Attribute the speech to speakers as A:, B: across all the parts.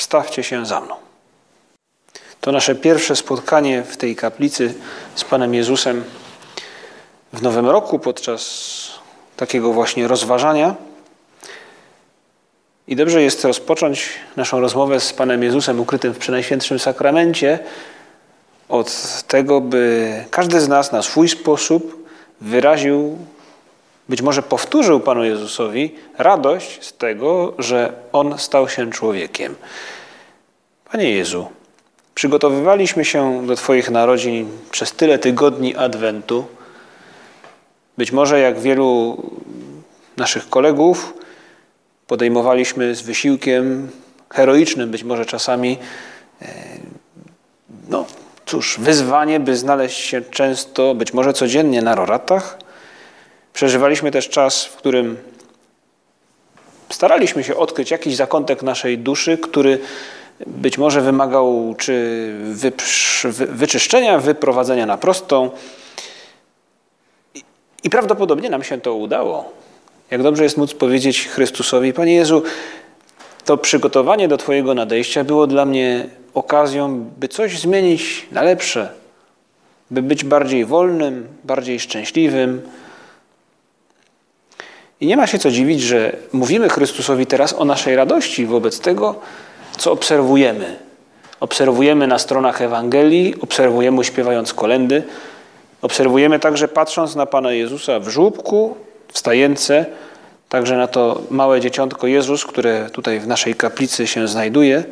A: wstawcie się za mną. To nasze pierwsze spotkanie w tej kaplicy z Panem Jezusem w Nowym Roku podczas takiego właśnie rozważania. I dobrze jest rozpocząć naszą rozmowę z Panem Jezusem ukrytym w Przenajświętszym Sakramencie od tego, by każdy z nas na swój sposób wyraził, być może powtórzył Panu Jezusowi radość z tego, że On stał się człowiekiem. Panie Jezu, przygotowywaliśmy się do Twoich narodzin przez tyle tygodni Adwentu. Być może jak wielu naszych kolegów podejmowaliśmy z wysiłkiem heroicznym, być może czasami, e, no cóż, wyzwanie, by znaleźć się często, być może codziennie na roratach. Przeżywaliśmy też czas, w którym staraliśmy się odkryć jakiś zakątek naszej duszy, który być może wymagał czy wyczyszczenia, wyprowadzenia na prostą. I prawdopodobnie nam się to udało. Jak dobrze jest móc powiedzieć Chrystusowi, Panie Jezu, to przygotowanie do Twojego nadejścia było dla mnie okazją, by coś zmienić na lepsze, by być bardziej wolnym, bardziej szczęśliwym. I nie ma się co dziwić, że mówimy Chrystusowi teraz o naszej radości wobec tego, co obserwujemy. Obserwujemy na stronach Ewangelii, obserwujemy śpiewając kolendy, obserwujemy także patrząc na Pana Jezusa w żłóbku, w także na to małe dzieciątko Jezus, które tutaj w naszej kaplicy się znajduje.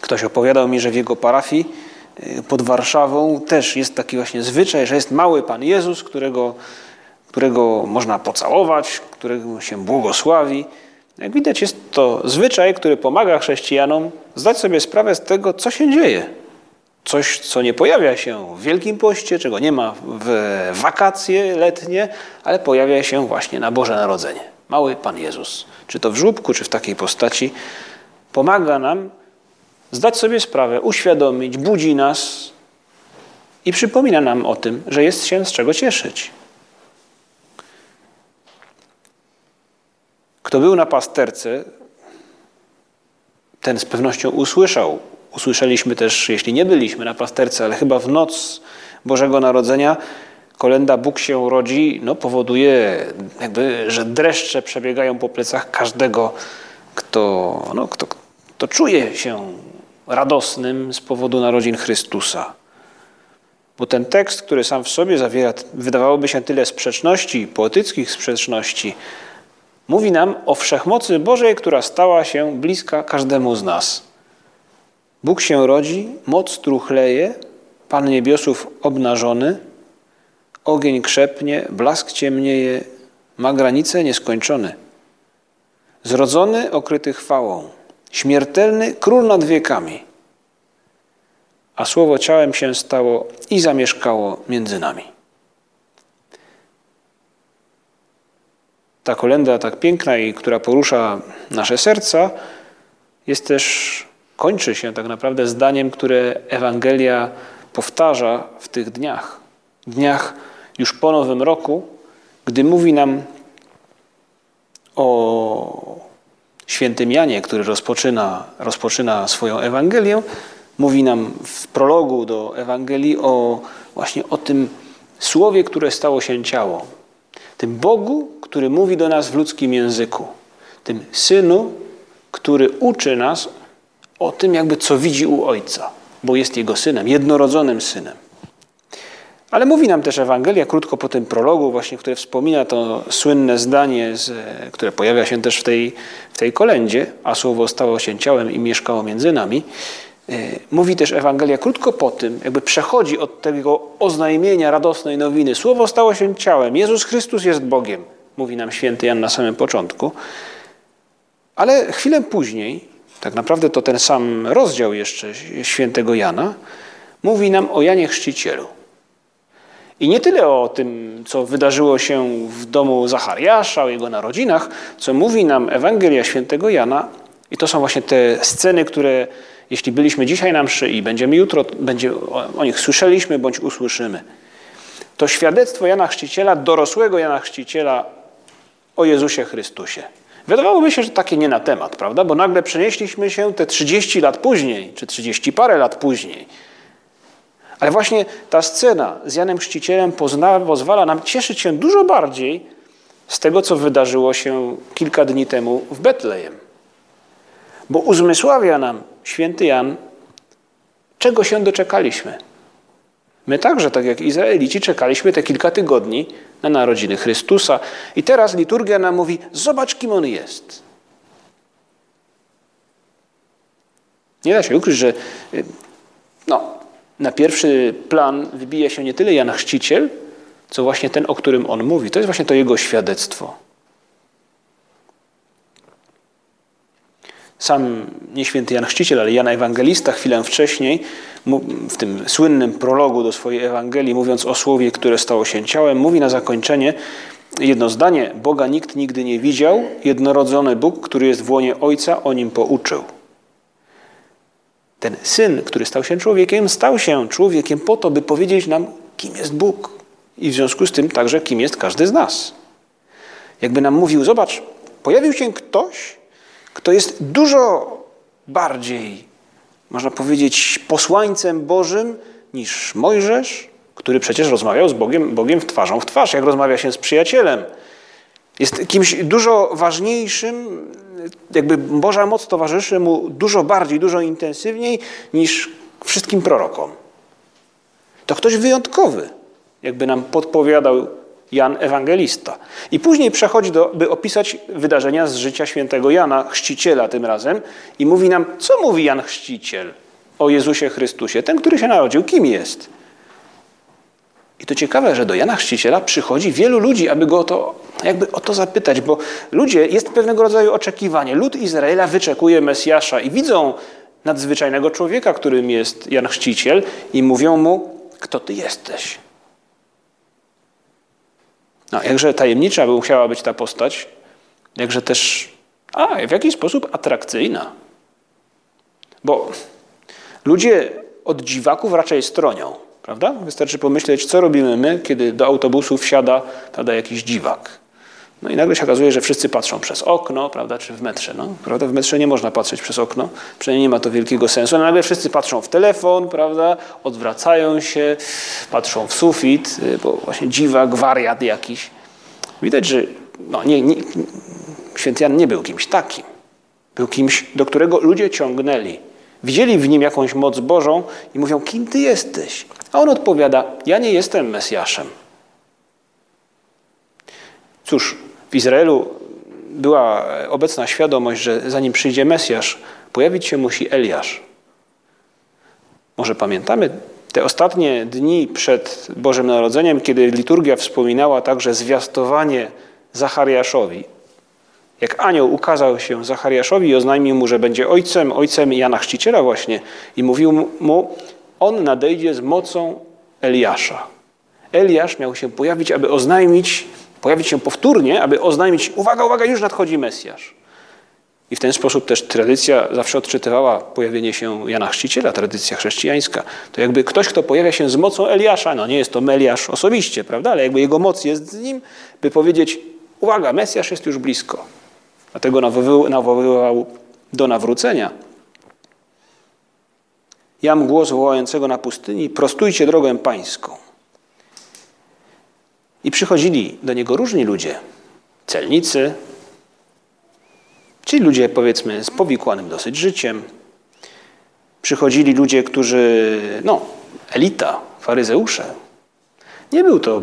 A: Ktoś opowiadał mi, że w jego parafii y, pod Warszawą też jest taki właśnie zwyczaj, że jest mały Pan Jezus, którego, którego można pocałować, którego się błogosławi. Jak widać, jest to zwyczaj, który pomaga chrześcijanom zdać sobie sprawę z tego, co się dzieje. Coś, co nie pojawia się w Wielkim Poście, czego nie ma w wakacje letnie, ale pojawia się właśnie na Boże Narodzenie. Mały Pan Jezus, czy to w żłóbku, czy w takiej postaci, pomaga nam zdać sobie sprawę, uświadomić, budzi nas i przypomina nam o tym, że jest się z czego cieszyć. Kto był na pasterce, ten z pewnością usłyszał. Usłyszeliśmy też, jeśli nie byliśmy na pasterce, ale chyba w noc Bożego Narodzenia, kolenda Bóg się rodzi, no, powoduje, jakby, że dreszcze przebiegają po plecach każdego, kto, no, kto, kto czuje się radosnym z powodu narodzin Chrystusa. Bo ten tekst, który sam w sobie zawiera, wydawałoby się tyle sprzeczności, poetyckich sprzeczności, mówi nam o wszechmocy Bożej, która stała się bliska każdemu z nas. Bóg się rodzi, moc truchleje, Pan niebiosów obnażony, ogień krzepnie, blask ciemnieje, ma granice nieskończone. Zrodzony, okryty chwałą, śmiertelny król nad wiekami. A słowo ciałem się stało i zamieszkało między nami. Ta kolenda tak piękna i która porusza nasze serca, jest też, kończy się tak naprawdę zdaniem, które Ewangelia powtarza w tych dniach. Dniach już po Nowym Roku, gdy mówi nam o świętym Janie, który rozpoczyna, rozpoczyna swoją Ewangelię, mówi nam w prologu do Ewangelii o właśnie o tym słowie, które stało się ciało. Tym Bogu, który mówi do nas w ludzkim języku. Tym Synu, który uczy nas o tym, jakby co widzi u Ojca, bo jest Jego Synem, jednorodzonym Synem. Ale mówi nam też Ewangelia krótko po tym prologu, właśnie, które wspomina to słynne zdanie, z, które pojawia się też w tej, w tej kolędzie, a słowo stało się ciałem i mieszkało między nami. E, mówi też Ewangelia krótko po tym, jakby przechodzi od tego oznajmienia radosnej nowiny. Słowo stało się ciałem, Jezus Chrystus jest Bogiem mówi nam święty Jan na samym początku. Ale chwilę później tak naprawdę to ten sam rozdział jeszcze świętego Jana, mówi nam o Janie Chrzcicielu. I nie tyle o tym, co wydarzyło się w domu Zachariasza, o jego narodzinach, co mówi nam Ewangelia świętego Jana. I to są właśnie te sceny, które jeśli byliśmy dzisiaj na mszy i będziemy jutro, będzie, o nich słyszeliśmy bądź usłyszymy. To świadectwo Jana Chrzciciela, dorosłego Jana Chrzciciela o Jezusie Chrystusie. Wydawałoby się, że takie nie na temat, prawda? Bo nagle przenieśliśmy się te 30 lat później, czy 30 parę lat później. Ale właśnie ta scena z Janem Chrzcicielem pozna, pozwala nam cieszyć się dużo bardziej z tego, co wydarzyło się kilka dni temu w Betlejem. Bo uzmysławia nam święty Jan, czego się doczekaliśmy. My także, tak jak Izraelici, czekaliśmy te kilka tygodni na narodziny Chrystusa. I teraz liturgia nam mówi: zobacz, kim on jest. Nie da się ukryć, że y, no, na pierwszy plan wybija się nie tyle Jan Chrzciciel, co właśnie ten, o którym on mówi. To jest właśnie to jego świadectwo. Sam nie święty Jan Chrzciciel, ale Jan Ewangelista chwilę wcześniej, w tym słynnym prologu do swojej Ewangelii, mówiąc o słowie, które stało się ciałem, mówi na zakończenie jedno zdanie: Boga nikt nigdy nie widział, jednorodzony Bóg, który jest w łonie Ojca, o nim pouczył. Ten syn, który stał się człowiekiem, stał się człowiekiem po to, by powiedzieć nam, kim jest Bóg. I w związku z tym także, kim jest każdy z nas. Jakby nam mówił, zobacz, pojawił się ktoś, kto jest dużo bardziej, można powiedzieć, posłańcem Bożym niż Mojżesz, który przecież rozmawiał z Bogiem, Bogiem twarzą w twarz, jak rozmawia się z przyjacielem. Jest kimś dużo ważniejszym, jakby Boża moc towarzyszy mu dużo bardziej, dużo intensywniej niż wszystkim prorokom. To ktoś wyjątkowy, jakby nam podpowiadał Jan Ewangelista. I później przechodzi, do, by opisać wydarzenia z życia świętego Jana, chrzciciela tym razem, i mówi nam, co mówi Jan Chrzciciel o Jezusie Chrystusie, ten, który się narodził, kim jest. I to ciekawe, że do Jana Chrzciciela przychodzi wielu ludzi, aby go o to, jakby o to zapytać, bo ludzie, jest pewnego rodzaju oczekiwanie. Lud Izraela wyczekuje Mesjasza i widzą nadzwyczajnego człowieka, którym jest Jan Chrzciciel i mówią mu, kto ty jesteś. No, jakże tajemnicza by musiała być ta postać, jakże też, a w jakiś sposób atrakcyjna. Bo ludzie od dziwaków raczej stronią. Prawda? Wystarczy pomyśleć, co robimy my, kiedy do autobusu wsiada prawda, jakiś dziwak. No i nagle się okazuje, że wszyscy patrzą przez okno, prawda, czy w metrze. No, prawda? W metrze nie można patrzeć przez okno, przynajmniej nie ma to wielkiego sensu. Ale nagle wszyscy patrzą w telefon, prawda, odwracają się, patrzą w sufit, y, bo właśnie dziwak, wariat jakiś. Widać, że no, nie, nie, święty Jan nie był kimś takim. Był kimś, do którego ludzie ciągnęli. Widzieli w nim jakąś moc Bożą i mówią, kim ty jesteś? A on odpowiada: Ja nie jestem Mesjaszem. Cóż, w Izraelu była obecna świadomość, że zanim przyjdzie Mesjasz, pojawić się musi Eliasz. Może pamiętamy te ostatnie dni przed Bożym Narodzeniem, kiedy liturgia wspominała także zwiastowanie Zachariaszowi. Jak anioł ukazał się Zachariaszowi i oznajmił mu, że będzie ojcem, ojcem Jana Chrzciciela właśnie i mówił mu, on nadejdzie z mocą Eliasza. Eliasz miał się pojawić, aby oznajmić, pojawić się powtórnie, aby oznajmić, uwaga, uwaga, już nadchodzi Mesjasz. I w ten sposób też tradycja zawsze odczytywała pojawienie się Jana Chrzciciela, tradycja chrześcijańska. To jakby ktoś, kto pojawia się z mocą Eliasza, no nie jest to Meliasz osobiście, prawda, ale jakby jego moc jest z nim, by powiedzieć, uwaga, Mesjasz jest już blisko. Dlatego nawoływał do nawrócenia. Jam głos wołającego na pustyni, prostujcie drogę pańską. I przychodzili do niego różni ludzie, celnicy, czyli ludzie powiedzmy z powikłanym dosyć życiem. Przychodzili ludzie, którzy, no, elita, faryzeusze. Nie był to,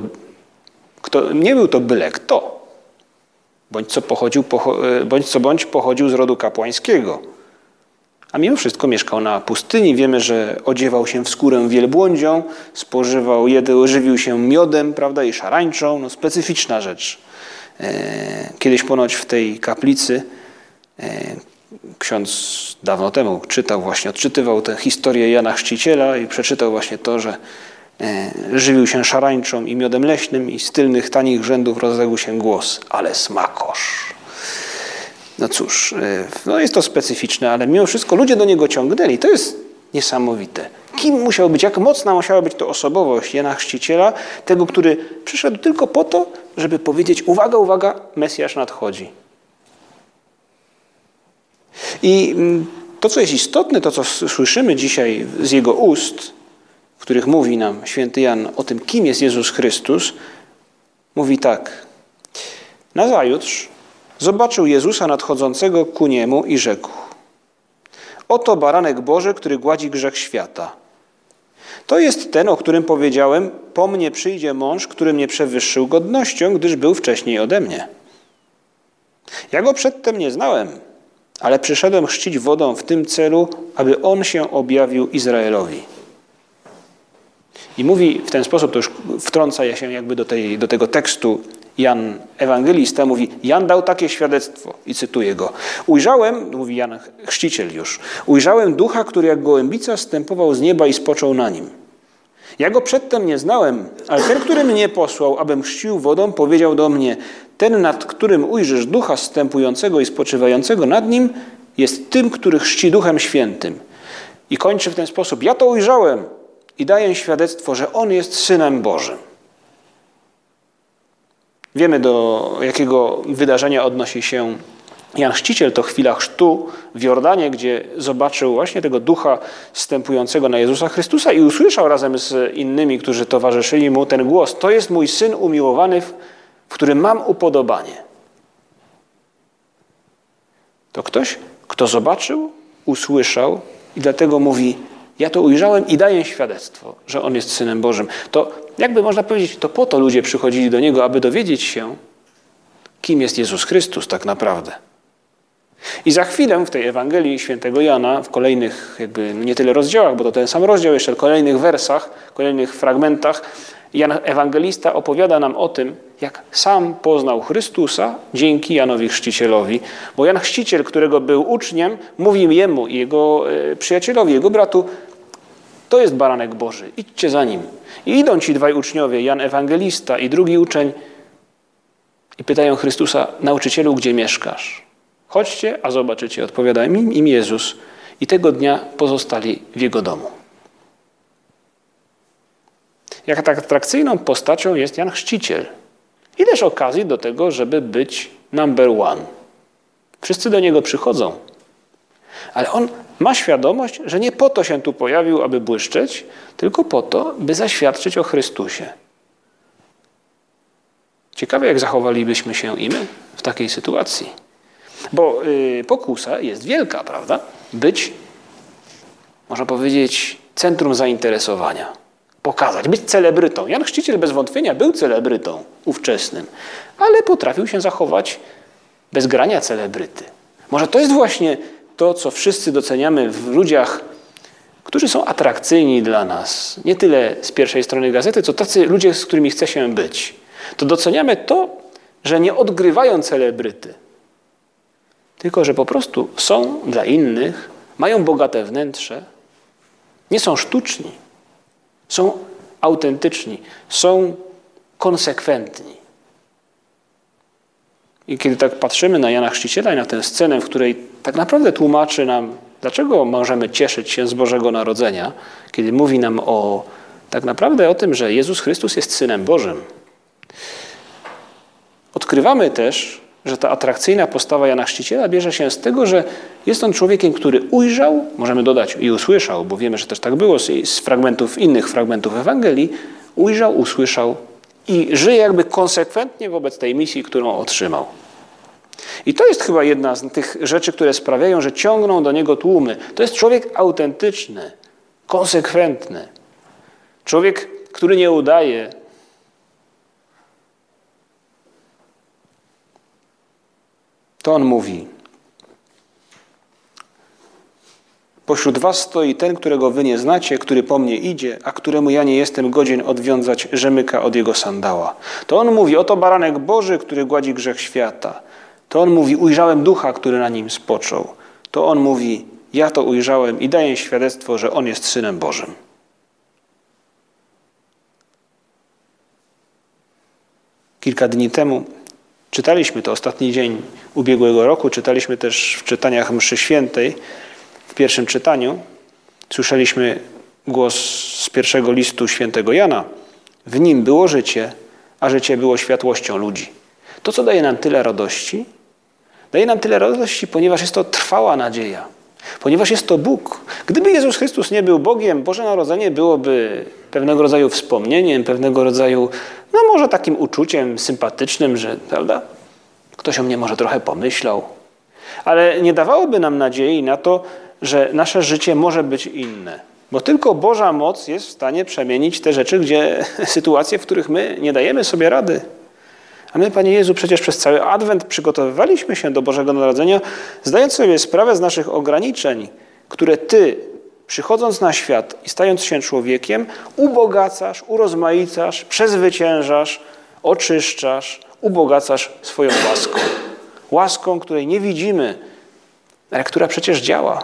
A: kto, nie był to byle kto. Bądź co, pochodził, bądź co bądź pochodził z rodu kapłańskiego. A mimo wszystko mieszkał na pustyni. Wiemy, że odziewał się w skórę wielbłądzią, spożywał, żywił się miodem prawda, i szarańczą. No, specyficzna rzecz. E, kiedyś ponoć w tej kaplicy e, ksiądz dawno temu czytał właśnie, odczytywał tę historię Jana Chrzciciela i przeczytał właśnie to, że e, żywił się szarańczą i miodem leśnym i z tylnych tanich rzędów rozległ się głos, ale smakosz. No cóż, e, no jest to specyficzne, ale mimo wszystko ludzie do niego ciągnęli. To jest niesamowite. Kim musiał być, jak mocna musiała być to osobowość Jana Chrzciciela, tego, który przyszedł tylko po to, żeby powiedzieć: Uwaga, uwaga, Mesjasz nadchodzi. I mm, to, co jest istotne, to, co słyszymy dzisiaj z jego ust, w których mówi nam święty Jan o tym, kim jest Jezus Chrystus, mówi tak. Nazajutrz zobaczył Jezusa nadchodzącego ku niemu i rzekł: Oto baranek Boży, który gładzi grzech świata. To jest ten, o którym powiedziałem: Po mnie przyjdzie mąż, który mnie przewyższył godnością, gdyż był wcześniej ode mnie. Ja go przedtem nie znałem, ale przyszedłem chrzcić wodą w tym celu, aby on się objawił Izraelowi. I mówi w ten sposób, to już wtrąca się jakby do, tej, do tego tekstu Jan Ewangelista, mówi, Jan dał takie świadectwo i cytuję go. Ujrzałem, mówi Jan Chrzciciel już, ujrzałem ducha, który jak gołębica stępował z nieba i spoczął na nim. Ja go przedtem nie znałem, ale ten, który mnie posłał, abym chrzcił wodą, powiedział do mnie, ten, nad którym ujrzysz ducha stępującego i spoczywającego nad nim, jest tym, który chrzci duchem świętym. I kończy w ten sposób, ja to ujrzałem i daję świadectwo, że on jest Synem Bożym. Wiemy, do jakiego wydarzenia odnosi się Jan Chrzciciel. To chwila chrztu w Jordanie, gdzie zobaczył właśnie tego ducha stępującego na Jezusa Chrystusa i usłyszał razem z innymi, którzy towarzyszyli mu ten głos. To jest mój Syn umiłowany, w którym mam upodobanie. To ktoś, kto zobaczył, usłyszał i dlatego mówi, ja to ujrzałem i daję świadectwo, że On jest Synem Bożym. To jakby można powiedzieć, to po to ludzie przychodzili do Niego, aby dowiedzieć się, kim jest Jezus Chrystus tak naprawdę. I za chwilę w tej Ewangelii świętego Jana, w kolejnych jakby nie tyle rozdziałach, bo to ten sam rozdział, jeszcze w kolejnych wersach, kolejnych fragmentach, Jan Ewangelista opowiada nam o tym, jak sam poznał Chrystusa dzięki Janowi Chrzcicielowi. Bo Jan Chrzciciel, którego był uczniem, mówił jemu i jego e, przyjacielowi, jego bratu, to jest baranek Boży, idźcie za nim. I idą ci dwaj uczniowie, Jan Ewangelista i drugi uczeń, i pytają Chrystusa, nauczycielu, gdzie mieszkasz? Chodźcie, a zobaczycie, odpowiada im, im Jezus. I tego dnia pozostali w jego domu. Jak tak atrakcyjną postacią jest Jan Chrzciciel. I też okazji do tego, żeby być number one. Wszyscy do niego przychodzą. Ale on ma świadomość, że nie po to się tu pojawił, aby błyszczeć, tylko po to, by zaświadczyć o Chrystusie. Ciekawe, jak zachowalibyśmy się i my w takiej sytuacji. Bo yy, pokusa jest wielka, prawda? Być, można powiedzieć, centrum zainteresowania. Pokazać, być celebrytą. Jan Chrzciciel bez wątpienia był celebrytą ówczesnym, ale potrafił się zachować bez grania celebryty. Może to jest właśnie to, co wszyscy doceniamy w ludziach, którzy są atrakcyjni dla nas. Nie tyle z pierwszej strony gazety, co tacy ludzie, z którymi chce się być. To doceniamy to, że nie odgrywają celebryty, tylko że po prostu są dla innych, mają bogate wnętrze, nie są sztuczni, są autentyczni, są konsekwentni. I kiedy tak patrzymy na Jana Chrzciciela i na tę scenę, w której tak naprawdę tłumaczy nam, dlaczego możemy cieszyć się z Bożego Narodzenia, kiedy mówi nam o tak naprawdę o tym, że Jezus Chrystus jest Synem Bożym, odkrywamy też, że ta atrakcyjna postawa Jana Chrzciciela bierze się z tego, że jest on człowiekiem, który ujrzał, możemy dodać i usłyszał, bo wiemy, że też tak było z fragmentów, innych fragmentów Ewangelii, ujrzał, usłyszał i żyje jakby konsekwentnie wobec tej misji, którą otrzymał. I to jest chyba jedna z tych rzeczy, które sprawiają, że ciągną do niego tłumy. To jest człowiek autentyczny, konsekwentny. Człowiek, który nie udaje. To on mówi. Pośród was stoi ten, którego wy nie znacie, który po mnie idzie, a któremu ja nie jestem godzien odwiązać rzemyka od jego sandała. To on mówi, oto baranek Boży, który gładzi grzech świata. To on mówi, ujrzałem ducha, który na nim spoczął. to on mówi: Ja to ujrzałem i daję świadectwo, że on jest synem Bożym. Kilka dni temu czytaliśmy to ostatni dzień ubiegłego roku, czytaliśmy też w czytaniach mszy świętej, w pierwszym czytaniu. Słyszeliśmy głos z pierwszego listu świętego Jana. W nim było życie, a życie było światłością ludzi. To, co daje nam tyle radości, daje nam tyle radości, ponieważ jest to trwała nadzieja. Ponieważ jest to Bóg. Gdyby Jezus Chrystus nie był Bogiem, Boże Narodzenie byłoby pewnego rodzaju wspomnieniem, pewnego rodzaju, no może takim uczuciem sympatycznym, że, prawda, ktoś o mnie może trochę pomyślał. Ale nie dawałoby nam nadziei na to, że nasze życie może być inne. Bo tylko Boża moc jest w stanie przemienić te rzeczy, gdzie sytuacje, w których my nie dajemy sobie rady. A my, Panie Jezu, przecież przez cały Adwent przygotowywaliśmy się do Bożego Narodzenia, zdając sobie sprawę z naszych ograniczeń, które Ty, przychodząc na świat i stając się człowiekiem, ubogacasz, urozmaicasz, przezwyciężasz, oczyszczasz, ubogacasz swoją łaską. Łaską, której nie widzimy, ale która przecież działa.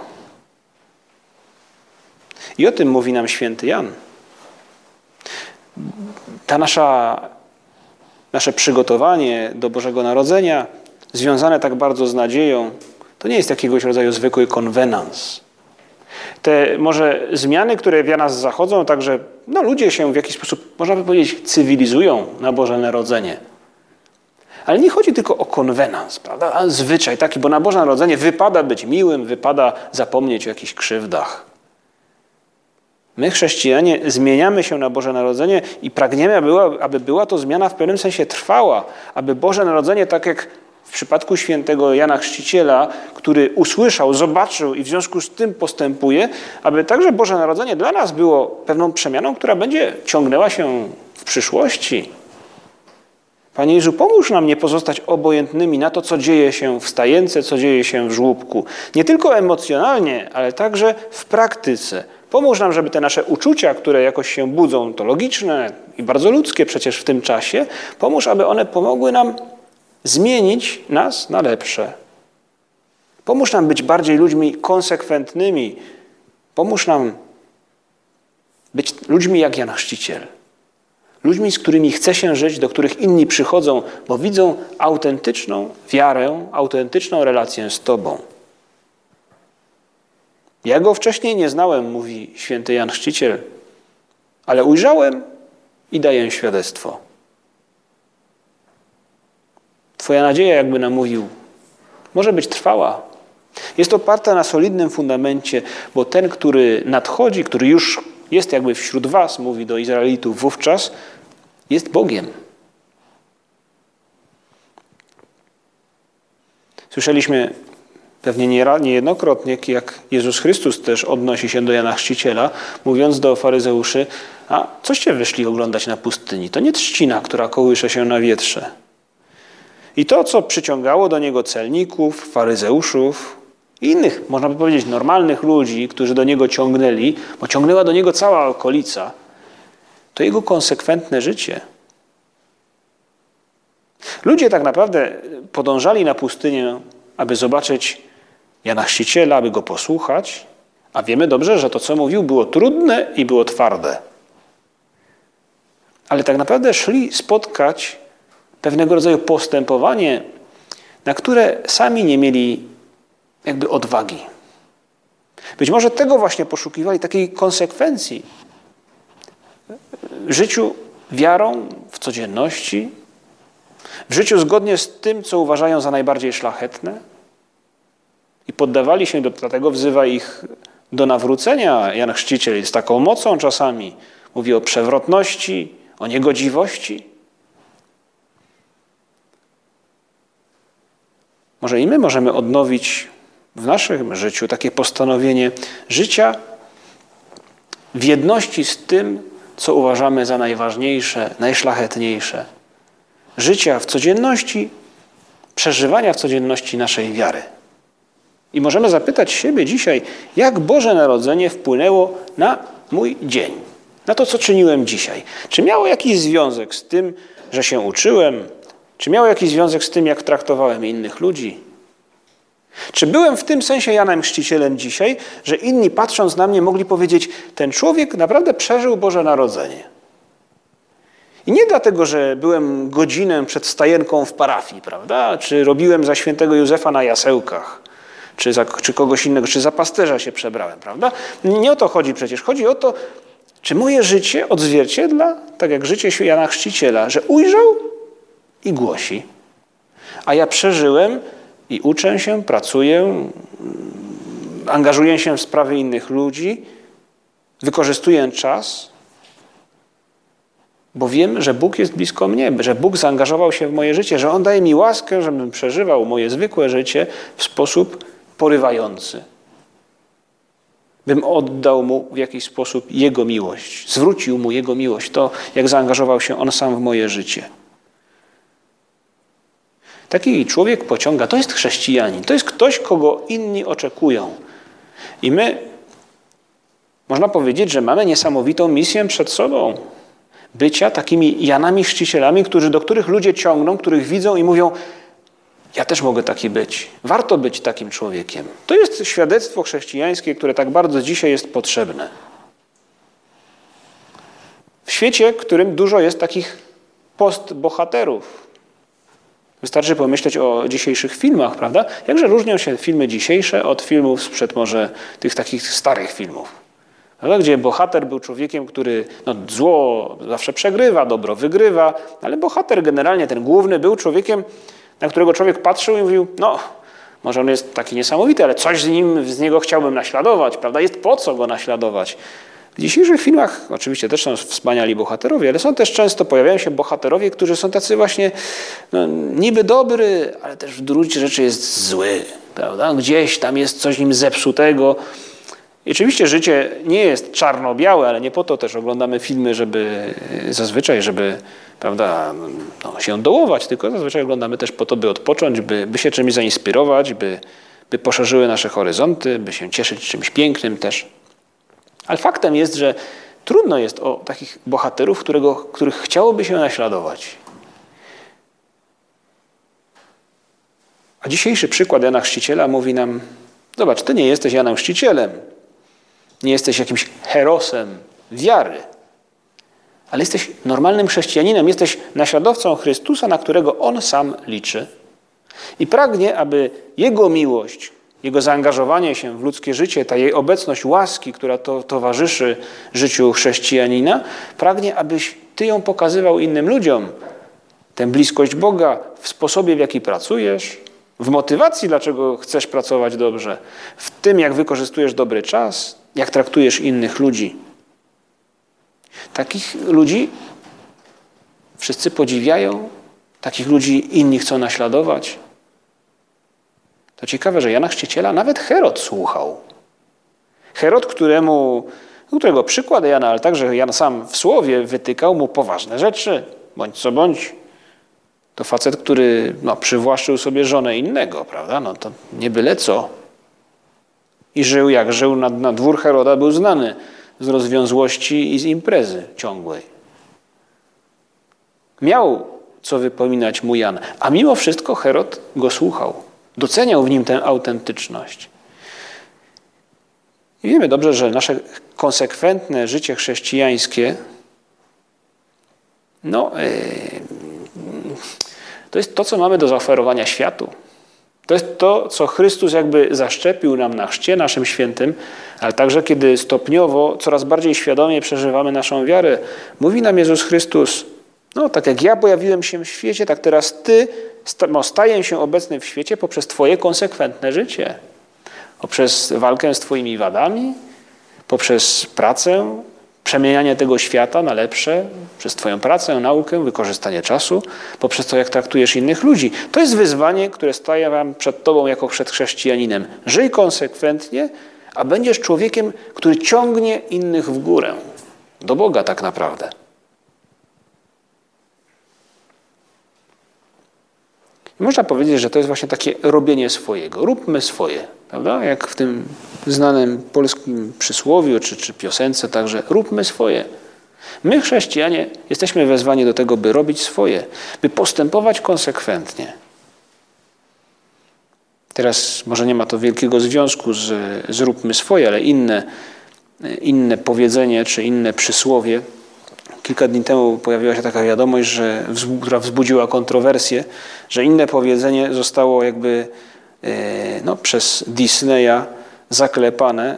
A: I o tym mówi nam święty Jan. Ta nasza nasze przygotowanie do Bożego Narodzenia, związane tak bardzo z nadzieją, to nie jest jakiegoś rodzaju zwykły konwenans. Te może zmiany, które w nas zachodzą, także no, ludzie się w jakiś sposób, można by powiedzieć, cywilizują na Boże Narodzenie. Ale nie chodzi tylko o konwenans, prawda? A zwyczaj taki, bo na Boże Narodzenie wypada być miłym, wypada zapomnieć o jakichś krzywdach. My, chrześcijanie, zmieniamy się na Boże Narodzenie i pragniemy, aby była, aby była to zmiana w pewnym sensie trwała, aby Boże Narodzenie, tak jak w przypadku świętego Jana Chrzciciela, który usłyszał, zobaczył i w związku z tym postępuje, aby także Boże Narodzenie dla nas było pewną przemianą, która będzie ciągnęła się w przyszłości. Panie Jezu, pomóż nam nie pozostać obojętnymi na to, co dzieje się w stajence, co dzieje się w żłóbku. Nie tylko emocjonalnie, ale także w praktyce. Pomóż nam, żeby te nasze uczucia, które jakoś się budzą, to logiczne i bardzo ludzkie przecież w tym czasie, pomóż, aby one pomogły nam zmienić nas na lepsze. Pomóż nam być bardziej ludźmi konsekwentnymi. Pomóż nam być ludźmi jak Jan Chrzciciel. Ludźmi, z którymi chce się żyć, do których inni przychodzą, bo widzą autentyczną wiarę, autentyczną relację z Tobą. Ja go wcześniej nie znałem, mówi święty Jan Chrzciciel, ale ujrzałem i daję świadectwo. Twoja nadzieja, jakby nam mówił, może być trwała. Jest oparta na solidnym fundamencie, bo ten, który nadchodzi, który już jest jakby wśród Was, mówi do Izraelitów wówczas, jest Bogiem. Słyszeliśmy Pewnie niejednokrotnie, jak Jezus Chrystus też odnosi się do Jana Chrzciciela, mówiąc do faryzeuszy, a coście wyszli oglądać na pustyni? To nie trzcina, która kołysze się na wietrze. I to, co przyciągało do niego celników, faryzeuszów i innych, można by powiedzieć, normalnych ludzi, którzy do niego ciągnęli, bo ciągnęła do niego cała okolica, to jego konsekwentne życie. Ludzie tak naprawdę podążali na pustynię, aby zobaczyć Jana Chrzciciela, aby go posłuchać, a wiemy dobrze, że to, co mówił, było trudne i było twarde. Ale tak naprawdę szli spotkać pewnego rodzaju postępowanie, na które sami nie mieli jakby odwagi. Być może tego właśnie poszukiwali, takiej konsekwencji w życiu wiarą, w codzienności, w życiu zgodnie z tym, co uważają za najbardziej szlachetne i poddawali się, dlatego wzywa ich do nawrócenia. Jan Chrzciciel z taką mocą czasami mówi o przewrotności, o niegodziwości. Może i my możemy odnowić w naszym życiu takie postanowienie życia w jedności z tym, co uważamy za najważniejsze, najszlachetniejsze. Życia w codzienności, przeżywania w codzienności naszej wiary. I możemy zapytać siebie dzisiaj, jak Boże Narodzenie wpłynęło na mój dzień, na to, co czyniłem dzisiaj. Czy miało jakiś związek z tym, że się uczyłem? Czy miało jakiś związek z tym, jak traktowałem innych ludzi? Czy byłem w tym sensie Janem Chrzcicielem dzisiaj, że inni patrząc na mnie mogli powiedzieć, ten człowiek naprawdę przeżył Boże Narodzenie? I nie dlatego, że byłem godzinę przed stajenką w parafii, prawda? Czy robiłem za świętego Józefa na jasełkach, czy, za, czy kogoś innego, czy za pasterza się przebrałem, prawda? Nie o to chodzi przecież. Chodzi o to, czy moje życie odzwierciedla, tak jak życie Jana Chrzciciela, że ujrzał i głosi. A ja przeżyłem i uczę się, pracuję, angażuję się w sprawy innych ludzi, wykorzystuję czas, bo wiem, że Bóg jest blisko mnie, że Bóg zaangażował się w moje życie, że On daje mi łaskę, żebym przeżywał moje zwykłe życie w sposób porywający. Bym oddał Mu w jakiś sposób Jego miłość, zwrócił Mu Jego miłość, to jak zaangażował się On sam w moje życie. Taki człowiek pociąga, to jest chrześcijanin, to jest ktoś, kogo inni oczekują. I my, można powiedzieć, że mamy niesamowitą misję przed sobą. Bycia takimi Janami Chrzcicielami, którzy, do których ludzie ciągną, których widzą i mówią, ja też mogę taki być. Warto być takim człowiekiem. To jest świadectwo chrześcijańskie, które tak bardzo dzisiaj jest potrzebne. W świecie, w którym dużo jest takich postbohaterów. Wystarczy pomyśleć o dzisiejszych filmach, prawda? Jakże różnią się filmy dzisiejsze od filmów sprzed może tych takich starych filmów. Prawda? Gdzie bohater był człowiekiem, który no, zło zawsze przegrywa, dobro wygrywa, ale bohater generalnie, ten główny, był człowiekiem, na którego człowiek patrzył i mówił, no, może on jest taki niesamowity, ale coś z nim, z niego chciałbym naśladować, prawda? Jest po co go naśladować. W dzisiejszych filmach oczywiście też są wspaniali bohaterowie, ale są też często, pojawiają się bohaterowie, którzy są tacy właśnie no, niby dobry, ale też w gruncie rzeczy jest zły, prawda? Gdzieś tam jest coś nim zepsutego. I oczywiście życie nie jest czarno-białe, ale nie po to też oglądamy filmy, żeby zazwyczaj, żeby prawda, no, się dołować, tylko zazwyczaj oglądamy też po to, by odpocząć, by, by się czymś zainspirować, by, by poszerzyły nasze horyzonty, by się cieszyć czymś pięknym też. Ale faktem jest, że trudno jest o takich bohaterów, którego, których chciałoby się naśladować. A dzisiejszy przykład Jana Chrzciciela mówi nam, zobacz, ty nie jesteś Janem Chrzcicielem, nie jesteś jakimś herosem wiary, ale jesteś normalnym chrześcijaninem, jesteś naśladowcą Chrystusa, na którego On sam liczy i pragnie, aby Jego miłość, Jego zaangażowanie się w ludzkie życie, ta jej obecność łaski, która to towarzyszy życiu chrześcijanina, pragnie, abyś Ty ją pokazywał innym ludziom. Tę bliskość Boga w sposobie, w jaki pracujesz, w motywacji, dlaczego chcesz pracować dobrze, w tym, jak wykorzystujesz dobry czas, jak traktujesz innych ludzi. Takich ludzi wszyscy podziwiają, takich ludzi inni chcą naśladować. To ciekawe, że Jana Chrzciciela nawet Herod słuchał. Herod, któremu, którego przykład Jana, ale także Jan sam w słowie wytykał mu poważne rzeczy, bądź co bądź. To facet, który no, przywłaszczył sobie żonę innego, prawda? No to nie byle co. I żył jak żył, na, na dwór Heroda był znany z rozwiązłości i z imprezy ciągłej. Miał co wypominać mu Jan, a mimo wszystko Herod go słuchał. Doceniał w nim tę autentyczność. I wiemy dobrze, że nasze konsekwentne życie chrześcijańskie no, yy, to jest to, co mamy do zaoferowania światu. To jest to, co Chrystus jakby zaszczepił nam na chrzcie naszym świętym, ale także kiedy stopniowo, coraz bardziej świadomie przeżywamy naszą wiarę, mówi nam Jezus Chrystus, no tak jak ja pojawiłem się w świecie, tak teraz Ty no, staję się obecny w świecie poprzez Twoje konsekwentne życie, poprzez walkę z Twoimi wadami, poprzez pracę, przemienianie tego świata na lepsze przez Twoją pracę, naukę, wykorzystanie czasu, poprzez to, jak traktujesz innych ludzi. To jest wyzwanie, które staje Wam przed Tobą jako przed chrześcijaninem. Żyj konsekwentnie, a będziesz człowiekiem, który ciągnie innych w górę. Do Boga tak naprawdę. I można powiedzieć, że to jest właśnie takie robienie swojego. Róbmy swoje, prawda? Jak w tym znanym polskim przysłowiu czy, czy piosence, także róbmy swoje. My, chrześcijanie, jesteśmy wezwani do tego, by robić swoje, by postępować konsekwentnie. Teraz może nie ma to wielkiego związku z zróbmy swoje, ale inne, inne powiedzenie czy inne przysłowie. Kilka dni temu pojawiła się taka wiadomość, że, która wzbudziła kontrowersję, że inne powiedzenie zostało jakby no, przez Disneya zaklepane,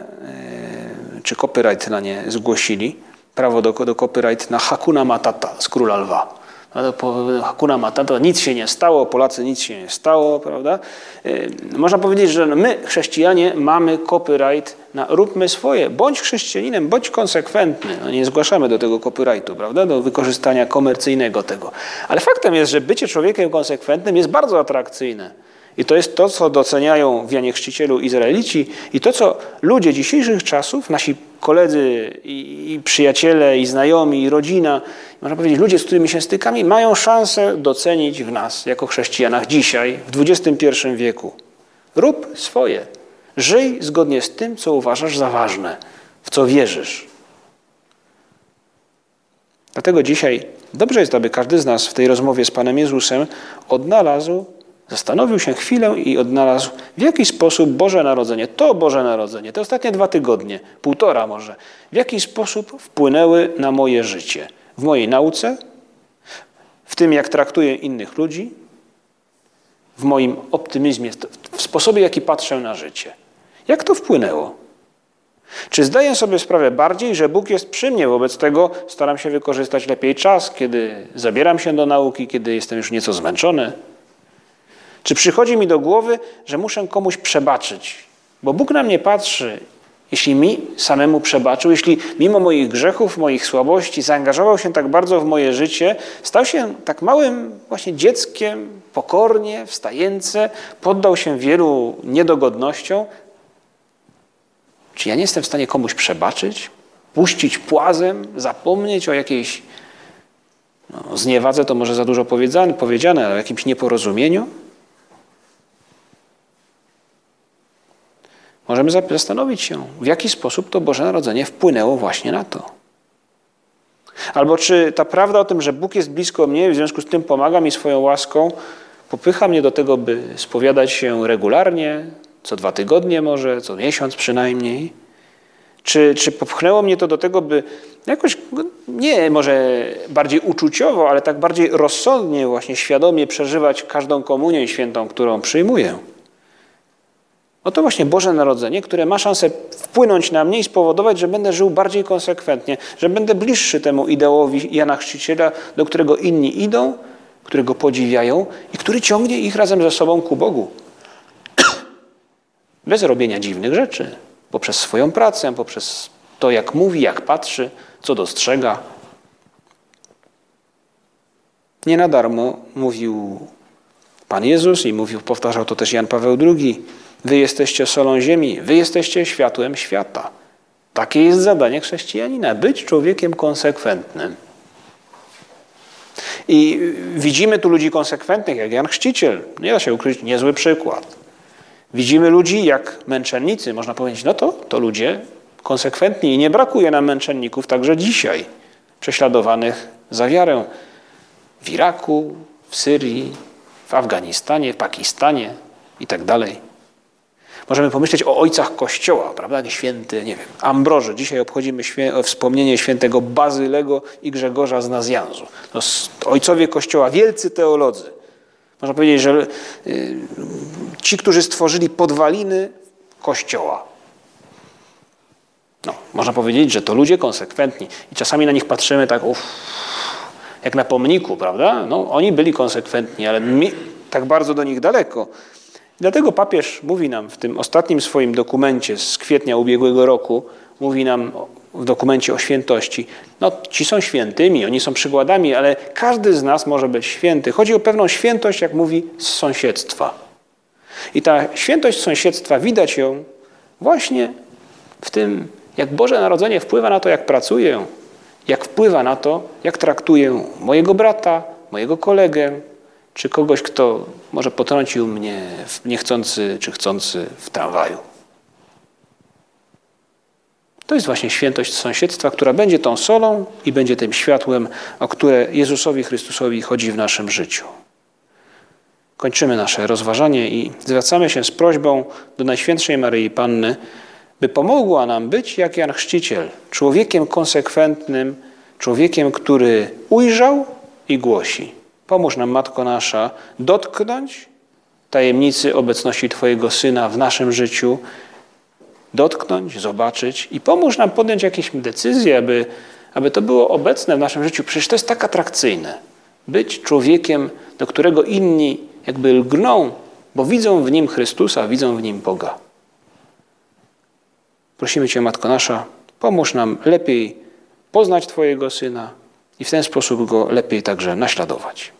A: e, czy copyright na nie zgłosili, prawo do, do copyright na Hakuna Matata z Króla Lwa. Hakuna Matata, nic się nie stało, Polacy nic się nie stało, prawda? Y, można powiedzieć, że my, chrześcijanie, mamy copyright na róbmy swoje. Bądź chrześcijaninem, bądź konsekwentny. No nie zgłaszamy do tego copyrightu, prawda? Do wykorzystania komercyjnego tego. Ale faktem jest, że bycie człowiekiem konsekwentnym jest bardzo atrakcyjne. I to jest to, co doceniają w Janie Chrzcicielu Izraelici i to, co ludzie dzisiejszych czasów, nasi koledzy i, i, przyjaciele, i znajomi, i rodzina, można powiedzieć, ludzie, z którymi się stykamy, mają szansę docenić w nas, jako chrześcijanach, dzisiaj, w XXI wieku. Rób swoje. Żyj zgodnie z tym, co uważasz za ważne, w co wierzysz. Dlatego dzisiaj dobrze jest, aby każdy z nas w tej rozmowie z Panem Jezusem odnalazł Zastanowił się chwilę i odnalazł, w jaki sposób Boże Narodzenie, to Boże Narodzenie, te ostatnie dwa tygodnie, półtora może, w jaki sposób wpłynęły na moje życie, w mojej nauce, w tym, jak traktuję innych ludzi, w moim optymizmie, w sposobie, jaki patrzę na życie. Jak to wpłynęło? Czy zdaję sobie sprawę bardziej, że Bóg jest przy mnie, wobec tego staram się wykorzystać lepiej czas, kiedy zabieram się do nauki, kiedy jestem już nieco zmęczony? Czy przychodzi mi do głowy, że muszę komuś przebaczyć? Bo Bóg na mnie patrzy, jeśli mi samemu przebaczył, jeśli mimo moich grzechów, moich słabości zaangażował się tak bardzo w moje życie, stał się tak małym właśnie dzieckiem, pokornie, wstające, poddał się wielu niedogodnościom. Czy ja nie jestem w stanie komuś przebaczyć? Puścić płazem, zapomnieć o jakiejś no, zniewadze, to może za dużo powiedziane, powiedziane ale o jakimś nieporozumieniu? Możemy zastanowić się, w jaki sposób to Boże Narodzenie wpłynęło właśnie na to. Albo czy ta prawda o tym, że Bóg jest blisko mnie w związku z tym pomaga mi swoją łaską, popycha mnie do tego, by spowiadać się regularnie, co dwa tygodnie może, co miesiąc przynajmniej. Czy, czy popchnęło mnie to do tego, by jakoś, nie może bardziej uczuciowo, ale tak bardziej rozsądnie, właśnie świadomie przeżywać każdą komunię świętą, którą przyjmuję? Oto właśnie Boże Narodzenie, które ma szansę wpłynąć na mnie i spowodować, że będę żył bardziej konsekwentnie, że będę bliższy temu ideałowi Jana Chrzciciela, do którego inni idą, którego podziwiają i który ciągnie ich razem ze sobą ku Bogu. Bez robienia dziwnych rzeczy, poprzez swoją pracę, poprzez to, jak mówi, jak patrzy, co dostrzega. Nie na darmo mówił Pan Jezus i mówił, powtarzał to też Jan Paweł II Wy jesteście solą ziemi, wy jesteście światłem świata. Takie jest zadanie chrześcijanina być człowiekiem konsekwentnym. I widzimy tu ludzi konsekwentnych, jak Jan Chrzciciel. Nie da się ukryć, niezły przykład. Widzimy ludzi jak męczennicy. Można powiedzieć, no to, to ludzie konsekwentni i nie brakuje nam męczenników także dzisiaj, prześladowanych za wiarę w Iraku, w Syrii, w Afganistanie, w Pakistanie i tak. Możemy pomyśleć o ojcach Kościoła, prawda? Święty, nie wiem, Ambroży. Dzisiaj obchodzimy świę wspomnienie świętego Bazylego i Grzegorza z Nazjanzu. To ojcowie Kościoła, wielcy teolodzy. Można powiedzieć, że y, ci, którzy stworzyli podwaliny Kościoła. No, można powiedzieć, że to ludzie konsekwentni. I czasami na nich patrzymy tak, uff, jak na pomniku, prawda? No, oni byli konsekwentni, ale mi tak bardzo do nich daleko. Dlatego papież mówi nam w tym ostatnim swoim dokumencie z kwietnia ubiegłego roku, mówi nam w dokumencie o świętości, no ci są świętymi, oni są przykładami, ale każdy z nas może być święty. Chodzi o pewną świętość, jak mówi, z sąsiedztwa. I ta świętość sąsiedztwa, widać ją właśnie w tym, jak Boże Narodzenie wpływa na to, jak pracuję, jak wpływa na to, jak traktuję mojego brata, mojego kolegę, czy kogoś, kto może potrącił mnie niechcący czy chcący w tramwaju. To jest właśnie świętość sąsiedztwa, która będzie tą solą i będzie tym światłem, o które Jezusowi Chrystusowi chodzi w naszym życiu. kończymy nasze rozważanie i zwracamy się z prośbą do Najświętszej Maryi Panny, by pomogła nam być jak Jan Chrzciciel, człowiekiem konsekwentnym, człowiekiem, który ujrzał i głosi. Pomóż nam, Matko Nasza, dotknąć tajemnicy obecności Twojego Syna w naszym życiu, dotknąć, zobaczyć i pomóż nam podjąć jakieś decyzje, aby, aby to było obecne w naszym życiu. Przecież to jest tak atrakcyjne. Być człowiekiem, do którego inni jakby lgną, bo widzą w nim Chrystusa, widzą w nim Boga. Prosimy Cię, Matko Nasza, pomóż nam lepiej poznać Twojego Syna i w ten sposób Go lepiej także naśladować.